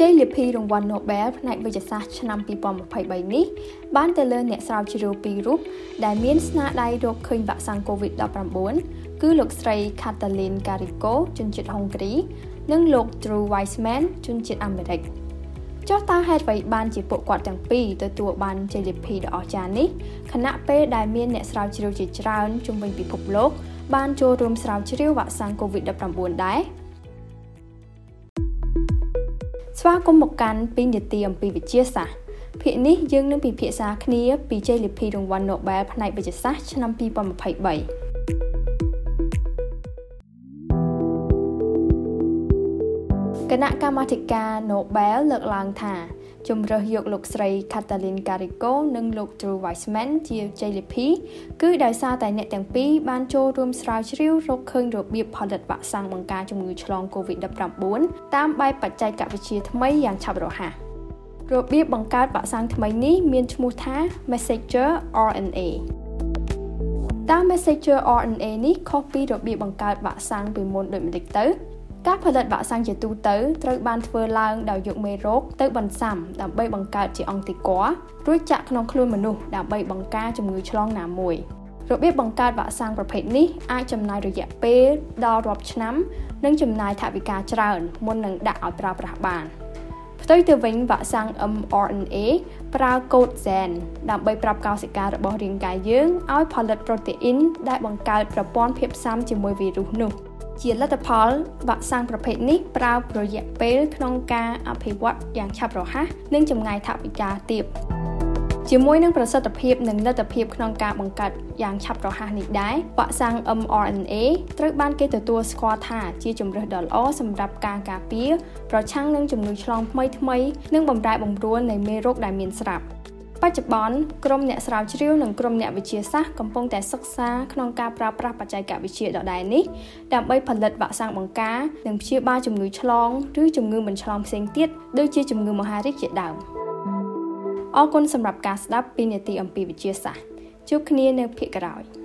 ជ័យលាភីរង្វាន់ Nobel ផ្នែកវិទ្យាសាស្ត្រឆ្នាំ2023នេះបានទៅលើអ្នកស្រាវជ្រាវពីររូបដែលមានស្នាដៃរកឃើញវ៉ាក់សាំង COVID-19 គឺលោកស្រី Katalin Kariko ជនជាតិហុងគ្រី និងលោក Drew Weissman ជនជាតិអាមេរិកចុះតើហេតុអ្វីបានជាពួកគាត់ទាំងពីរទទួលបានជ័យលាភីដ៏អស្ចារ្យនេះខណៈពេលដែលមានអ្នកស្រាវជ្រាវជាច្រើនជុំវិញពិភពលោកបានចូលរួមស្រាវជ្រាវវ៉ាក់សាំង COVID-19 ដែរ ស្វាគមន៍មកកាន់ពីនីតិអំពីវិទ្យាសាស្ត្រភាគនេះយើងនឹងពិភាក្សាគ្នាពីជ័យលាភីរង្វាន់ Nobel ផ្នែកវិទ្យាសាស្ត្រឆ្នាំ2023គណៈកម្មាធិការ Nobel លើកឡើងថា ជំរើសយកលោកស្រី Katalin Kariko និងលោក Drew Weissman ជាជ័យលាភីគឺដោយសារតែអ្នកទាំងពីរបានចូលរួមស្រាវជ្រាវរកឃើញរបៀបផលិតវ៉ាក់សាំងបង្ការជំងឺឆ្លង COVID-19 តាមបែបបច្ចេកវិទ្យាថ្មីយ៉ាងឆាប់រហ័សរបៀបបង្កើតវ៉ាក់សាំងថ្មីនេះមានឈ្មោះថា Messenger RNA តើ Messenger RNA នេះខុសពីរបៀបបង្កើតវ៉ាក់សាំងពីមុនដូចម្តេចទៅ ការផលិតវ៉ាក់សាំងជាទូទៅត្រូវបានធ្វើឡើងដោយយកមេរោគទៅបន្សាំដើម្បីបង្កើតជាអង់ទីគ័ររួចចាក់ក្នុងខ្លួនមនុស្សដើម្បីបង្ការជំងឺឆ្លងណាមួយរបៀបបង្កើតវ៉ាក់សាំងប្រភេទនេះអាចចំណាយរយៈពេលដល់រាប់ឆ្នាំ និងចំណាយថវិកាច្រើនមុននឹងដាក់ឲ្យប្រើប្រាស់បានផ្ទុយទៅវិញវ៉ាក់សាំង mRNA ប្រើកូដ gen ដើម្បីប្រាប់កោសិការបស់រាងកាយយើងឲ្យផលិតប្រូតេអ៊ីនដែលបង្កើតប្រព័ន្ធភាពស៊ាំជាមួយវីរុសនោះ។ ជាលទ្ធផលវ៉ាក់សាំងប្រភេទនេះប្រើរយៈពេលក្នុងការអភិវឌ្ឍយ៉ាងឆាប់រហ័សនិងចម្ងាយថវិកាទាបជាមួយនឹងប្រសិទ្ធភាពនិងលទ្ធភាពក្នុងការបង្កើតយ៉ាងឆាប់រហ័សនេះដែរវ៉ាក់សាំង mRNA ត្រូវបានគេទទួលស្គាល់ថាជាជម្រើសដ៏ល្អសម្រាប់ការការពារប្រឆាំងនឹងជំងឺឆ្លងថ្មីៗនិងបំរែបំរួលនៃមេរោគដែលមានស្រាប់។ បច្ចុប្បន្នក្រុមអ្នកស្រាវជ្រាវនិងក្រុមអ្នកវិទ្យាសាស្ត្រកំពុងតែសិក្សាក្នុងការប្រើប្រាស់បច្ចេកវិទ្យាដដែលនេះដើម្បីផលិតវ៉ាក់សាំងបង្ការនិងព្យាបាលជំងឺឆ្លងឬជំងឺមិនឆ្លងផ្សេងទៀតដូចជាជំងឺមហារីកជាដើមអរគុណសម្រាប់ការស្ដាប់ពីនីតិអំពីវិទ្យាសាស្ត្រជួបគ្នានៅភាគក្រោយ។